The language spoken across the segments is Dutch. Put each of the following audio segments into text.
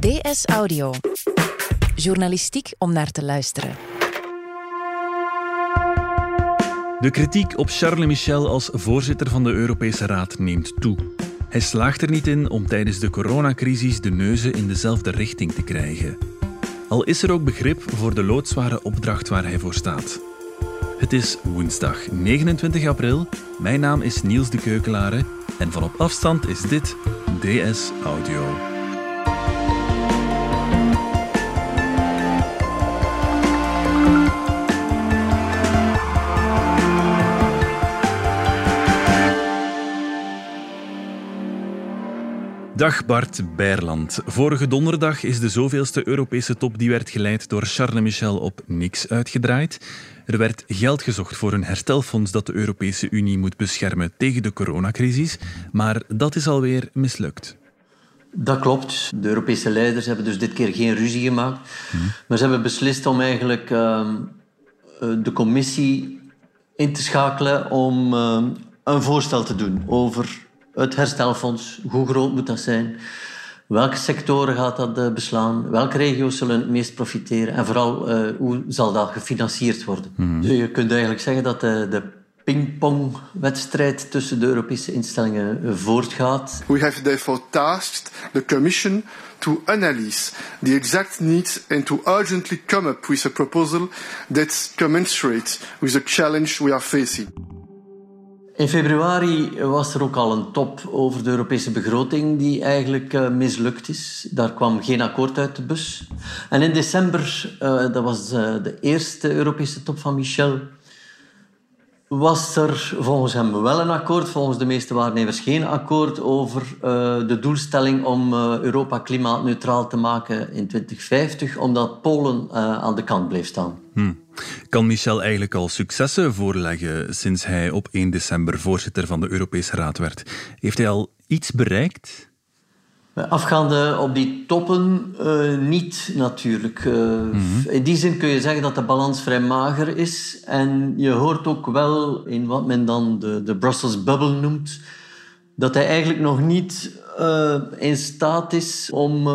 DS Audio. Journalistiek om naar te luisteren. De kritiek op Charles Michel als voorzitter van de Europese Raad neemt toe. Hij slaagt er niet in om tijdens de coronacrisis de neuzen in dezelfde richting te krijgen. Al is er ook begrip voor de loodzware opdracht waar hij voor staat. Het is woensdag 29 april. Mijn naam is Niels de Keukelare en van op afstand is dit DS Audio. Dag Bart Beierland. Vorige donderdag is de zoveelste Europese top die werd geleid door Charles Michel op niks uitgedraaid. Er werd geld gezocht voor een herstelfonds dat de Europese Unie moet beschermen tegen de coronacrisis, maar dat is alweer mislukt. Dat klopt. De Europese leiders hebben dus dit keer geen ruzie gemaakt. Maar ze hebben beslist om eigenlijk uh, de commissie in te schakelen om uh, een voorstel te doen over het herstelfonds. Hoe groot moet dat zijn? Welke sectoren gaat dat uh, beslaan? Welke regio's zullen het meest profiteren? En vooral, uh, hoe zal dat gefinancierd worden? Mm. Dus je kunt eigenlijk zeggen dat de, de pingpongwedstrijd tussen de Europese instellingen voortgaat. We have therefore tasked the Commission to analyse the exact needs and to urgently come up with a proposal that's commensurate with the challenge we are facing. In februari was er ook al een top over de Europese begroting die eigenlijk uh, mislukt is. Daar kwam geen akkoord uit de bus. En in december, uh, dat was uh, de eerste Europese top van Michel, was er volgens hem wel een akkoord, volgens de meeste waarnemers geen akkoord over uh, de doelstelling om uh, Europa klimaatneutraal te maken in 2050, omdat Polen uh, aan de kant bleef staan. Hmm. Kan Michel eigenlijk al successen voorleggen sinds hij op 1 december voorzitter van de Europese Raad werd? Heeft hij al iets bereikt? Afgaande op die toppen uh, niet natuurlijk. Uh, mm-hmm. In die zin kun je zeggen dat de balans vrij mager is. En je hoort ook wel in wat men dan de, de Brussels bubble noemt, dat hij eigenlijk nog niet uh, in staat is om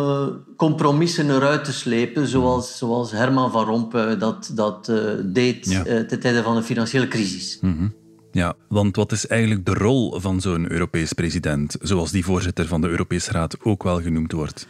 compromissen eruit te slepen, zoals, zoals Herman van Rompuy dat, dat deed ja. ten tijde van de financiële crisis. Mm-hmm. Ja, want wat is eigenlijk de rol van zo'n Europees president, zoals die voorzitter van de Europese Raad ook wel genoemd wordt?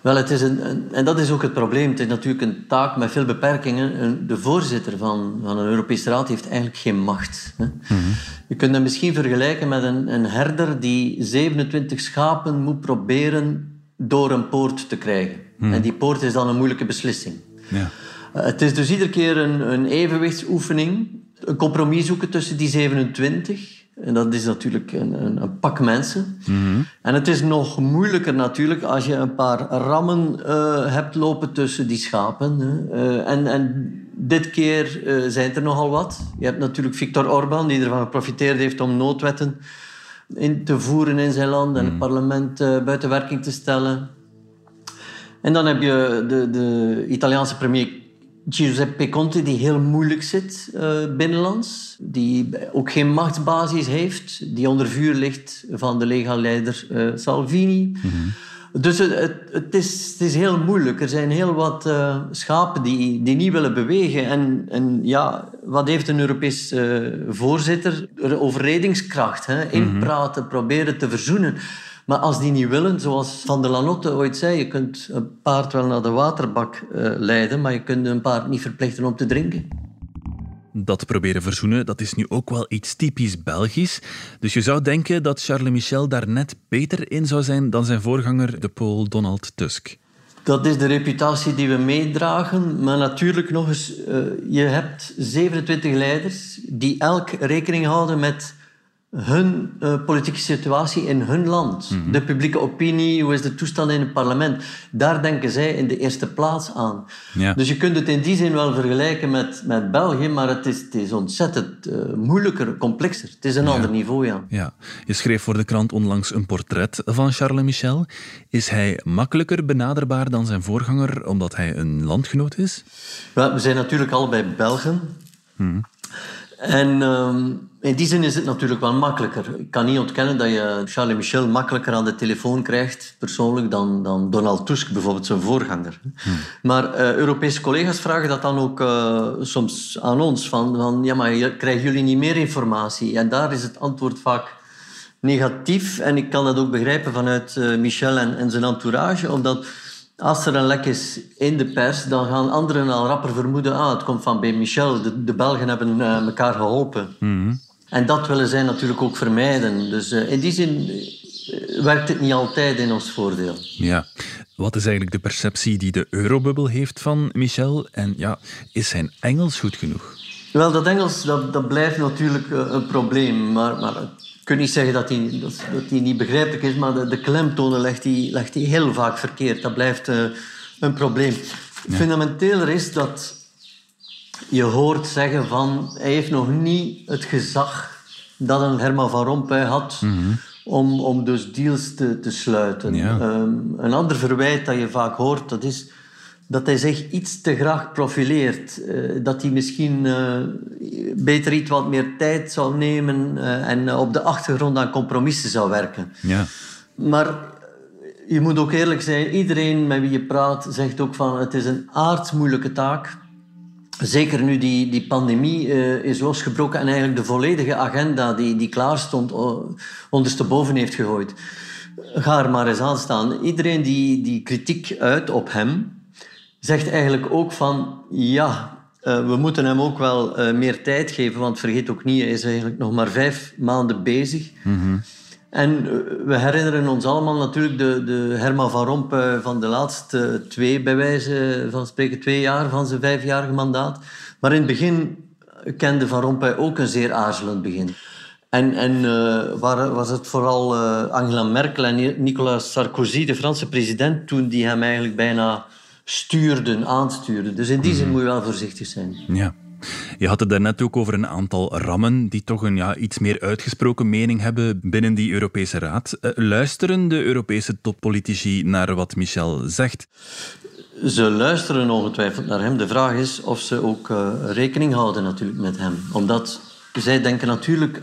Wel, het is een, een, en dat is ook het probleem. Het is natuurlijk een taak met veel beperkingen. De voorzitter van, van een Europese Raad heeft eigenlijk geen macht. Hè. Mm-hmm. Je kunt het misschien vergelijken met een, een herder die 27 schapen moet proberen door een poort te krijgen. Mm-hmm. En die poort is dan een moeilijke beslissing. Ja. Het is dus iedere keer een, een evenwichtsoefening een compromis zoeken tussen die 27. En dat is natuurlijk een, een, een pak mensen. Mm-hmm. En het is nog moeilijker natuurlijk als je een paar rammen uh, hebt lopen tussen die schapen. Uh, en, en dit keer uh, zijn er nogal wat. Je hebt natuurlijk Viktor Orban, die ervan geprofiteerd heeft om noodwetten in te voeren in zijn land en mm. het parlement buiten werking te stellen. En dan heb je de, de Italiaanse premier Giuseppe Conte, die heel moeilijk zit uh, binnenlands. Die ook geen machtsbasis heeft. Die onder vuur ligt van de legaleider uh, Salvini. Mm-hmm. Dus het, het, is, het is heel moeilijk. Er zijn heel wat uh, schapen die, die niet willen bewegen. En, en ja, wat heeft een Europees voorzitter? Overredingskracht. Hè? Inpraten, mm-hmm. proberen te verzoenen. Maar als die niet willen, zoals Van der Lanotte ooit zei, je kunt een paard wel naar de waterbak uh, leiden, maar je kunt een paard niet verplichten om te drinken. Dat proberen verzoenen, dat is nu ook wel iets typisch Belgisch. Dus je zou denken dat Charles Michel daar net beter in zou zijn dan zijn voorganger, de Pool Donald Tusk. Dat is de reputatie die we meedragen. Maar natuurlijk nog eens, uh, je hebt 27 leiders die elk rekening houden met hun uh, politieke situatie in hun land. Mhm. De publieke opinie, hoe is de toestand in het parlement. Daar denken zij in de eerste plaats aan. Ja. Dus je kunt het in die zin wel vergelijken met, met België, maar het is, het is ontzettend uh, moeilijker, complexer. Het is een Ja. ander niveau, ja. Ja, je schreef voor de krant onlangs een portret van Charles Michel. Is hij makkelijker benaderbaar dan zijn voorganger omdat hij een landgenoot is? We zijn natuurlijk allebei Belgen. Mhm. En ehm, in die zin is het natuurlijk wel makkelijker. Ik kan niet ontkennen dat je Charles Michel makkelijker aan de telefoon krijgt, persoonlijk, dan, dan Donald Tusk, bijvoorbeeld zijn voorganger. Maar uh, Europese collega's vragen dat dan ook uh, soms aan ons: van, van ja, maar krijgen jullie niet meer informatie? En daar is het antwoord vaak negatief. En ik kan dat ook begrijpen vanuit uh, Michel en, en zijn entourage, omdat als er een lek is in de pers, dan gaan anderen al rapper vermoeden, ah, het komt van bij Michel, de, de Belgen hebben uh, elkaar geholpen. Mm En dat willen zij natuurlijk ook vermijden. Dus uh, in die zin uh, werkt het niet altijd in ons voordeel. Ja. Wat is eigenlijk de perceptie die de eurobubbel heeft van Michel? En ja, is zijn Engels goed genoeg? Wel, dat Engels dat, dat blijft natuurlijk een probleem. Maar, maar kan niet zeggen dat hij, dat, dat hij niet begrijpelijk is, maar de, de klemtonen legt hij, legt hij heel vaak verkeerd. Dat blijft uh, een probleem. Ja. Fundamenteeler is dat je hoort zeggen van hij heeft nog niet het gezag dat een Herman van Rompuy had Mhm. om, om dus deals te, te sluiten. Ja. Um, een ander verwijt dat je vaak hoort, dat is dat hij zich iets te graag profileert. Uh, dat hij misschien uh, beter iets wat meer tijd zou nemen uh, en op de achtergrond aan compromissen zou werken. Ja. Maar je moet ook eerlijk zijn, iedereen met wie je praat zegt ook van het is een aardsmoeilijke taak. Zeker nu die, die pandemie is losgebroken en eigenlijk de volledige agenda die, die klaar stond ondersteboven heeft gegooid. Ga er maar eens aan staan. Iedereen die, die kritiek uit op hem, zegt eigenlijk ook van ja, uh, we moeten hem ook wel uh, meer tijd geven, want vergeet ook niet, hij is eigenlijk nog maar vijf maanden bezig. Mm-hmm. En uh, we herinneren ons allemaal natuurlijk de, de Herman van Rompuy van de laatste twee, bij wijze van spreken, twee jaar van zijn vijfjarige mandaat. Maar in het begin kende Van Rompuy ook een zeer aarzelend begin. En, en waar, was het vooral Angela Merkel en Nicolas Sarkozy, de Franse president, toen die hem eigenlijk bijna stuurden, aanstuurden. Dus in die zin moet je wel voorzichtig zijn. Ja. Je had het daarnet ook over een aantal rammen die toch een ja, iets meer uitgesproken mening hebben binnen die Europese Raad. Uh, luisteren de Europese toppolitici naar wat Michel zegt? Ze luisteren ongetwijfeld naar hem. De vraag is of ze ook uh, rekening houden natuurlijk met hem. Omdat zij denken natuurlijk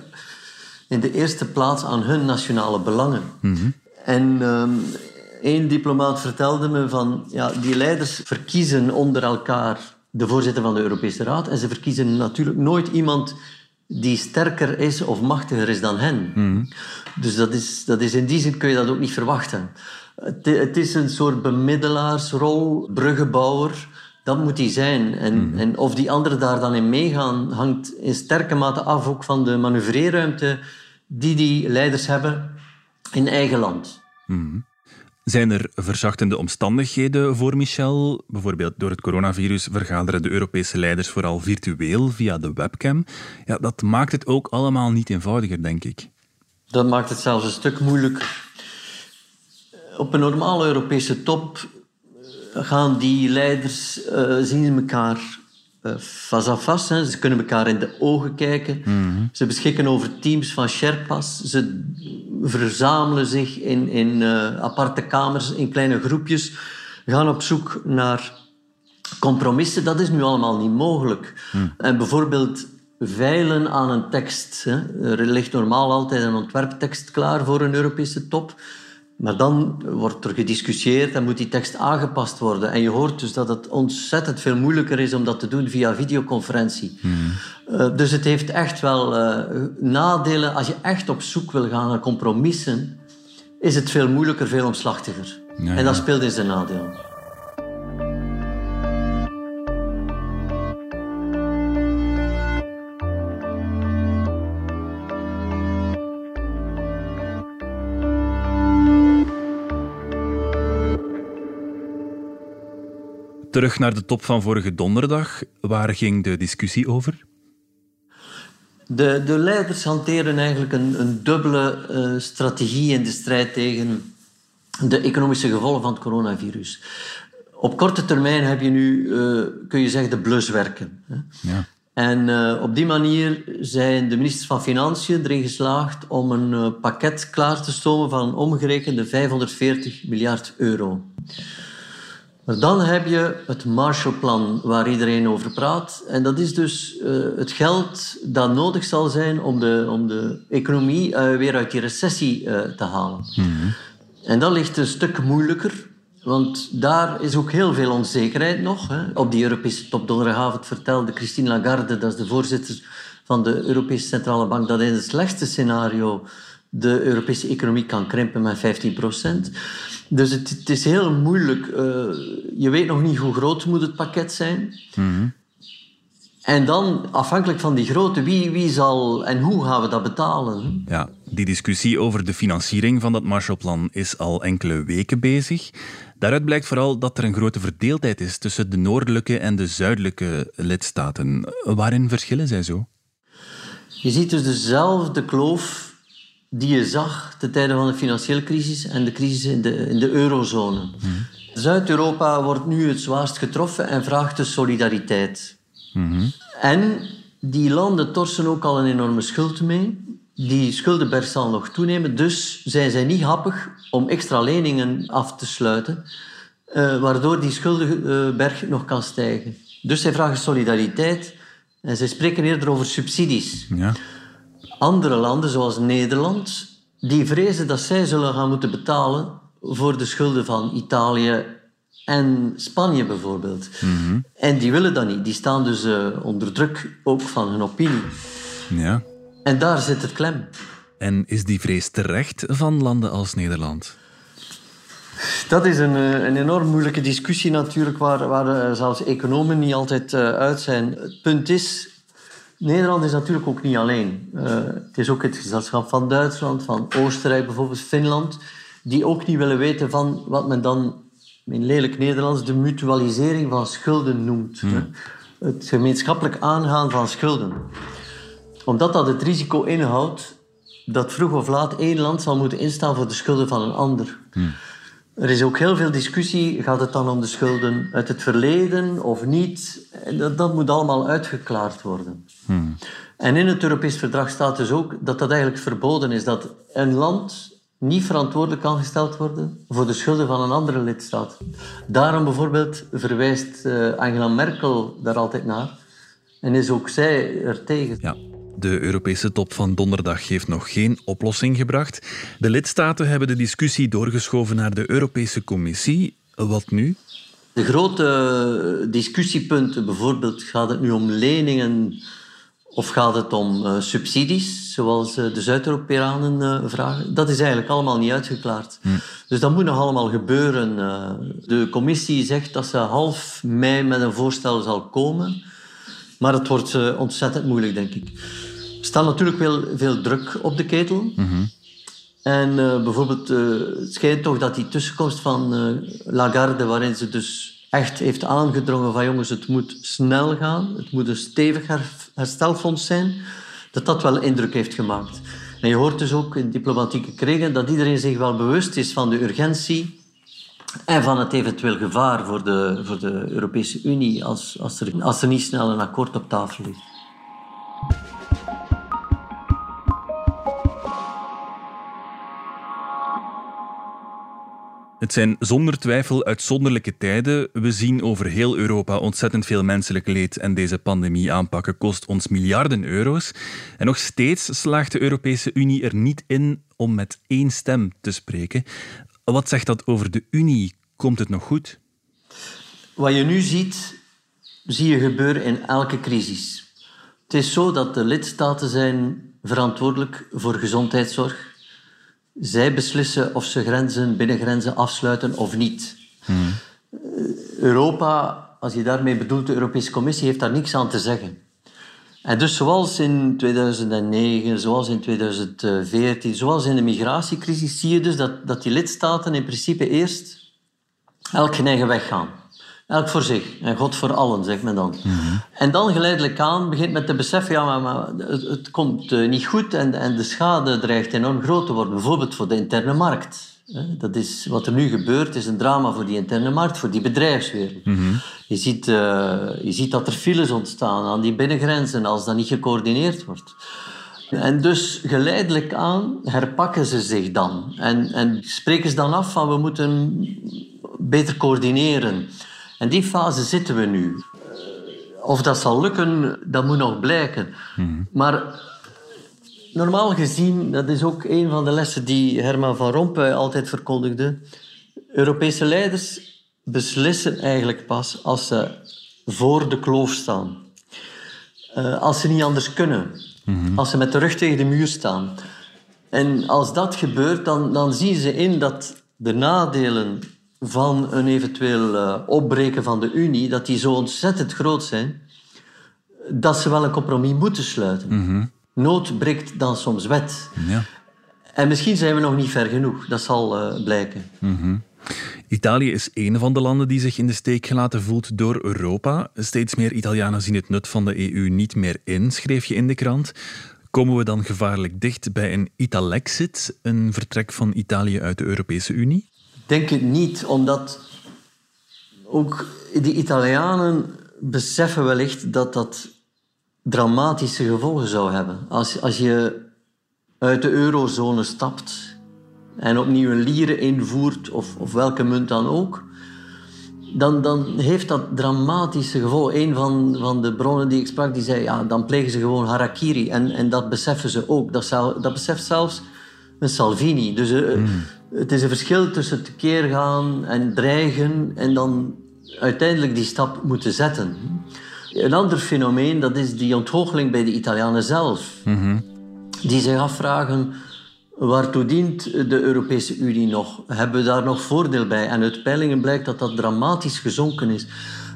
in de eerste plaats aan hun nationale belangen. Mm-hmm. En um, Eén diplomaat vertelde me van ja, die leiders verkiezen onder elkaar de voorzitter van de Europese Raad en ze verkiezen natuurlijk nooit iemand die sterker is of machtiger is dan hen. Mm-hmm. Dus dat is, dat is in die zin kun je dat ook niet verwachten. Het, het is een soort bemiddelaarsrol, bruggenbouwer. Dat moet hij zijn. En, Mm-hmm. en of die anderen daar dan in meegaan, hangt in sterke mate af ook van de manoeuvreerruimte die die leiders hebben in eigen land. Mm-hmm. Zijn er verzachtende omstandigheden voor Michel? Bijvoorbeeld door het coronavirus vergaderen de Europese leiders vooral virtueel via de webcam. Ja, dat maakt het ook allemaal niet eenvoudiger, denk ik. Dat maakt het zelfs een stuk moeilijker. Op een normale Europese top gaan die leiders uh, zien elkaar uh, face à face. Ze kunnen elkaar in de ogen kijken. Mm-hmm. Ze beschikken over teams van Sherpas. Ze verzamelen zich in, in uh, aparte kamers, in kleine groepjes. Gaan op zoek naar compromissen. Dat is nu allemaal niet mogelijk. Mm. En bijvoorbeeld veilen aan een tekst. Hè. Er ligt normaal altijd een ontwerptekst klaar voor een Europese top. Maar dan wordt er gediscussieerd en moet die tekst aangepast worden. En je hoort dus dat het ontzettend veel moeilijker is om dat te doen via videoconferentie. Mm. Uh, dus het heeft echt wel uh, nadelen. Als je echt op zoek wil gaan naar compromissen, is het veel moeilijker, veel omslachtiger. Ja, ja. En dat speelt in zijn nadeel. Terug naar de top van vorige donderdag. Waar ging de discussie over? De, de leiders hanteren eigenlijk een, een dubbele uh, strategie in de strijd tegen de economische gevolgen van het coronavirus. Op korte termijn heb je nu, uh, kun je zeggen, de bluswerken. Ja. En uh, op die manier zijn de ministers van Financiën erin geslaagd om een pakket klaar te stomen van omgerekende 540 miljard euro. Maar dan heb je het Marshallplan waar iedereen over praat. En dat is dus uh, het geld dat nodig zal zijn om de, om de economie uh, weer uit die recessie uh, te halen. Mm -hmm. En dat ligt een stuk moeilijker, want daar is ook heel veel onzekerheid nog. Hè. Op die Europese top donderdagavond vertelde Christine Lagarde, dat is de voorzitter van de Europese Centrale Bank, dat in het slechtste scenario de Europese economie kan krimpen met 15 procent. Dus het, het, is heel moeilijk. Uh, je weet nog niet hoe groot moet het pakket zijn. Mm En dan, afhankelijk van die grootte, wie, wie zal en hoe gaan we dat betalen? Ja, die discussie over de financiering van dat Marshallplan is al enkele weken bezig. Daaruit blijkt vooral dat er een grote verdeeldheid is tussen de noordelijke en de zuidelijke lidstaten. Waarin verschillen zij zo? Je ziet dus dezelfde kloof die je zag ten tijde van de financiële crisis en de crisis in de, in de eurozone. Mm. Zuid-Europa wordt nu het zwaarst getroffen en vraagt de solidariteit. Mm-hmm. En die landen torsen ook al een enorme schuld mee. Die schuldenberg zal nog toenemen, dus zijn zij niet happig om extra leningen af te sluiten, uh, waardoor die schuldenberg nog kan stijgen. Dus zij vragen solidariteit en zij spreken eerder over subsidies. Ja. Andere landen, zoals Nederland, die vrezen dat zij zullen gaan moeten betalen voor de schulden van Italië en Spanje bijvoorbeeld. Mhm. En die willen dat niet. Die staan dus uh, onder druk ook van hun opinie. Ja. En daar zit het klem. En is die vrees terecht van landen als Nederland? Dat is een, eh, een enorm moeilijke discussie natuurlijk, waar, waar eh, zelfs economen niet altijd uit zijn. Het punt is, Nederland is natuurlijk ook niet alleen. Uh, het is ook het gezelschap van Duitsland, van Oostenrijk bijvoorbeeld, Finland, die ook niet willen weten van wat men dan in lelijk Nederlands de mutualisering van schulden noemt. Hmm. Het gemeenschappelijk aangaan van schulden. Omdat dat het risico inhoudt dat vroeg of laat één land zal moeten instaan voor de schulden van een ander. Hmm. Er is ook heel veel discussie. Gaat het dan om de schulden uit het verleden of niet? Dat, dat moet allemaal uitgeklaard worden. Hmm. En in het Europees Verdrag staat dus ook dat dat eigenlijk verboden is. Dat een land niet verantwoordelijk kan gesteld worden voor de schulden van een andere lidstaat. Daarom bijvoorbeeld verwijst eh, Angela Merkel daar altijd naar. En is ook zij er tegen. Ja. De Europese top van donderdag heeft nog geen oplossing gebracht. De lidstaten hebben de discussie doorgeschoven naar de Europese Commissie. Wat nu? De grote discussiepunten, bijvoorbeeld gaat het nu om leningen of gaat het om uh, subsidies, zoals uh, de Zuid-Europeanen uh, vragen? Dat is eigenlijk allemaal niet uitgeklaard. Hm. Dus dat moet nog allemaal gebeuren. de commissie zegt dat ze half mei met een voorstel zal komen. Maar het wordt ontzettend moeilijk, denk ik. Staat natuurlijk wel veel druk op de ketel. Mm En bijvoorbeeld, het schijnt toch dat die tussenkomst van Lagarde, waarin ze dus echt heeft aangedrongen van jongens, het moet snel gaan, het moet een stevig herstelfonds zijn, dat dat wel indruk heeft gemaakt. En je hoort dus ook in diplomatieke kringen dat iedereen zich wel bewust is van de urgentie en van het eventueel gevaar voor de, voor de Europese Unie als, als, er, als er niet snel een akkoord op tafel ligt. Het zijn zonder twijfel uitzonderlijke tijden. We zien over heel Europa ontzettend veel menselijk leed en deze pandemie aanpakken kost ons miljarden euro's. En nog steeds slaagt de Europese Unie er niet in om met één stem te spreken. Wat zegt dat over de Unie? Komt het nog goed? Wat je nu ziet, zie je gebeuren in elke crisis. Het is zo dat de lidstaten zijn verantwoordelijk voor gezondheidszorg zij beslissen of ze grenzen, binnengrenzen afsluiten of niet. Hmm. Europa, als je daarmee bedoelt, de Europese Commissie, heeft daar niks aan te zeggen. En dus zoals in 2009, zoals in 2014, zoals in de migratiecrisis, zie je dus dat, dat die lidstaten in principe eerst elk hun eigen weg gaan. Elk voor zich en God voor allen, zegt men dan. Mhm. En dan geleidelijk aan begint men te beseffen, ja, maar, maar het, het, komt uh, niet goed en, en de schade dreigt enorm groot te worden. Bijvoorbeeld voor de interne markt. Dat is, wat er nu gebeurt, is een drama voor die interne markt, voor die bedrijfswereld. Mhm. je, ziet, uh, je ziet dat er files ontstaan aan die binnengrenzen als dat niet gecoördineerd wordt. En dus geleidelijk aan herpakken ze zich dan. En, en spreken ze dan af van we moeten beter coördineren. En die fase zitten we nu. Of dat zal lukken, dat moet nog blijken. Maar normaal gezien, dat is ook een van de lessen die Herman van Rompuy altijd verkondigde. Europese leiders beslissen eigenlijk pas als ze voor de kloof staan. Uh, als ze niet anders kunnen. Als ze met de rug tegen de muur staan. En als dat gebeurt, dan, dan zien ze in dat de nadelen van een eventueel uh, opbreken van de Unie, dat die zo ontzettend groot zijn, dat ze wel een compromis moeten sluiten. Nood breekt dan soms wet. Ja. En misschien zijn we nog niet ver genoeg, dat zal uh, blijken. Italië is een van de landen die zich in de steek gelaten voelt door Europa. Steeds meer Italianen zien het nut van de EU niet meer in, schreef je in de krant. Komen we dan gevaarlijk dicht bij een Italexit, een vertrek van Italië uit de Europese Unie? Denk het niet, omdat ook de Italianen beseffen wellicht dat dat dramatische gevolgen zou hebben. Als, als je uit de eurozone stapt en opnieuw een lieren invoert, of, of welke munt dan ook, dan, dan heeft dat dramatische gevolgen. Een van, van de bronnen die ik sprak, die zei, ja, dan plegen ze gewoon harakiri. En, en dat beseffen ze ook. Dat, dat beseft zelfs een Salvini. Dus uh, het is een verschil tussen tekeer gaan en dreigen en dan uiteindelijk die stap moeten zetten. Een ander fenomeen, dat is die onthoogeling bij de Italianen zelf. Mhm. Die zich afvragen, waartoe dient de Europese Unie nog? Hebben we daar nog voordeel bij? En uit peilingen blijkt dat dat dramatisch gezonken is.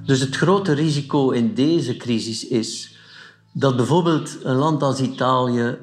Dus het grote risico in deze crisis is dat bijvoorbeeld een land als Italië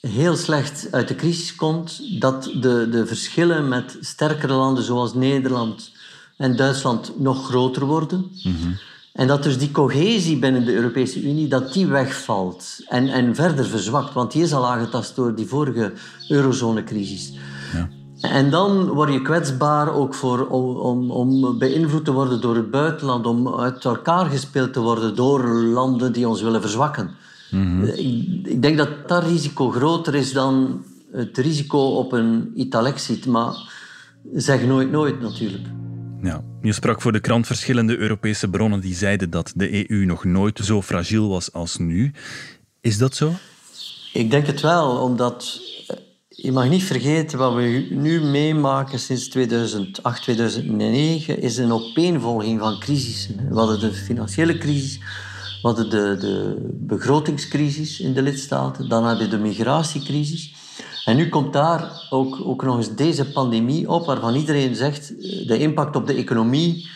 heel slecht uit de crisis komt, dat de, de verschillen met sterkere landen zoals Nederland en Duitsland nog groter worden. Mhm. En dat dus die cohesie binnen de Europese Unie, dat die wegvalt en, en verder verzwakt. Want die is al aangetast door die vorige eurozonecrisis. Ja. En dan word je kwetsbaar ook voor, om, om beïnvloed te worden door het buitenland, om uit elkaar gespeeld te worden door landen die ons willen verzwakken. Mhm. ik, ik, denk dat dat risico groter is dan het risico op een Italexit, maar zeg nooit nooit natuurlijk. Ja. Je sprak voor de krant verschillende Europese bronnen die zeiden dat de EU nog nooit zo fragiel was als nu. Is dat zo? Ik denk het wel, omdat eh, je mag niet vergeten wat we nu meemaken sinds 2008, 2009 is een opeenvolging van crisissen. We hadden de financiële crisis, we hadden de, de begrotingscrisis in de lidstaten, dan hadden we de migratiecrisis. En nu komt daar ook, ook nog eens deze pandemie op, waarvan iedereen zegt eh, de impact op de economie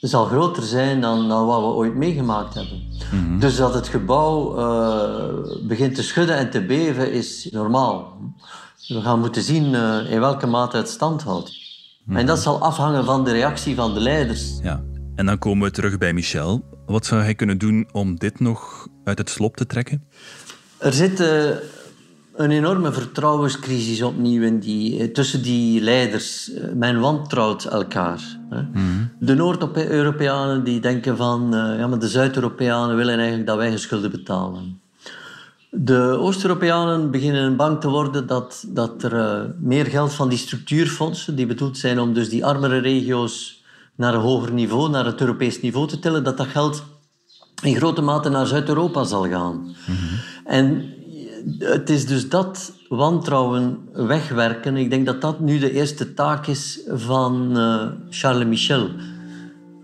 zal groter zijn dan, dan wat we ooit meegemaakt hebben. Mhm. Dus dat het gebouw uh, begint te schudden en te beven is normaal. We gaan moeten zien uh, in welke mate het stand houdt. En dat mhm. zal afhangen van de reactie van de leiders. Ja. En dan komen we terug bij Michel. Wat zou hij kunnen doen om dit nog uit het slop te trekken? Er zitten een enorme vertrouwenscrisis opnieuw in die, eh, tussen die leiders. Eh, men wantrouwt elkaar. Hè. Mhm. De Noord-Europeanen die denken van... Uh, ja, maar de Zuid-Europeanen willen eigenlijk dat wij hun schulden betalen. De Oost-Europeanen beginnen bang te worden dat, dat er uh, meer geld van die structuurfondsen, die bedoeld zijn om dus die armere regio's naar een hoger niveau, naar het Europees niveau te tillen, dat dat geld in grote mate naar Zuid-Europa zal gaan. Mhm. En het is dus dat wantrouwen wegwerken. Ik denk dat dat nu de eerste taak is van uh, Charles Michel.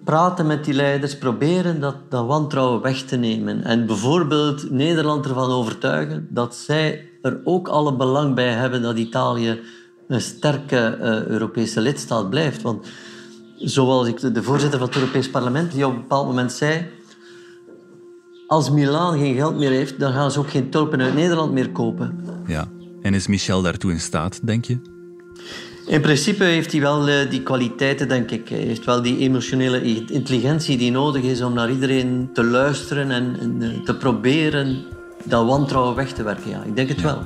Praten met die leiders, proberen dat, dat wantrouwen weg te nemen. En bijvoorbeeld Nederland ervan overtuigen dat zij er ook alle belang bij hebben dat Italië een sterke uh, Europese lidstaat blijft. Want zoals ik, de voorzitter van het Europees Parlement, die op een bepaald moment zei als Milaan geen geld meer heeft, dan gaan ze ook geen tulpen uit Nederland meer kopen. Ja, en is Michel daartoe in staat, denk je? In principe heeft hij wel eh, die kwaliteiten, denk ik. Hij heeft wel die emotionele intelligentie die nodig is om naar iedereen te luisteren en, eh, te proberen dat wantrouwen weg te werken. Ja, ik denk het wel.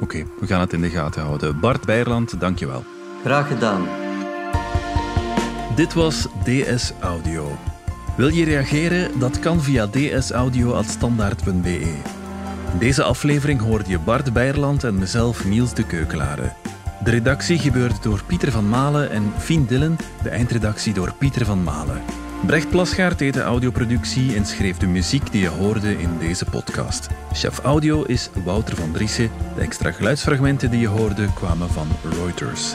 Oké, we gaan het in de gaten houden. Bart Beierland, dank je wel. Graag gedaan. Dit was DS Audio. Wil je reageren? Dat kan via dsaudio.standaard.be. In deze aflevering hoorde je Bart Beierland en mezelf Niels de Keukelare. De redactie gebeurde door Pieter van Malen en Fien Dillen, de eindredactie door Pieter van Malen. Brecht Plasgaard deed de audioproductie en schreef de muziek die je hoorde in deze podcast. Chef audio is Wouter van Driessen. De extra geluidsfragmenten die je hoorde kwamen van Reuters.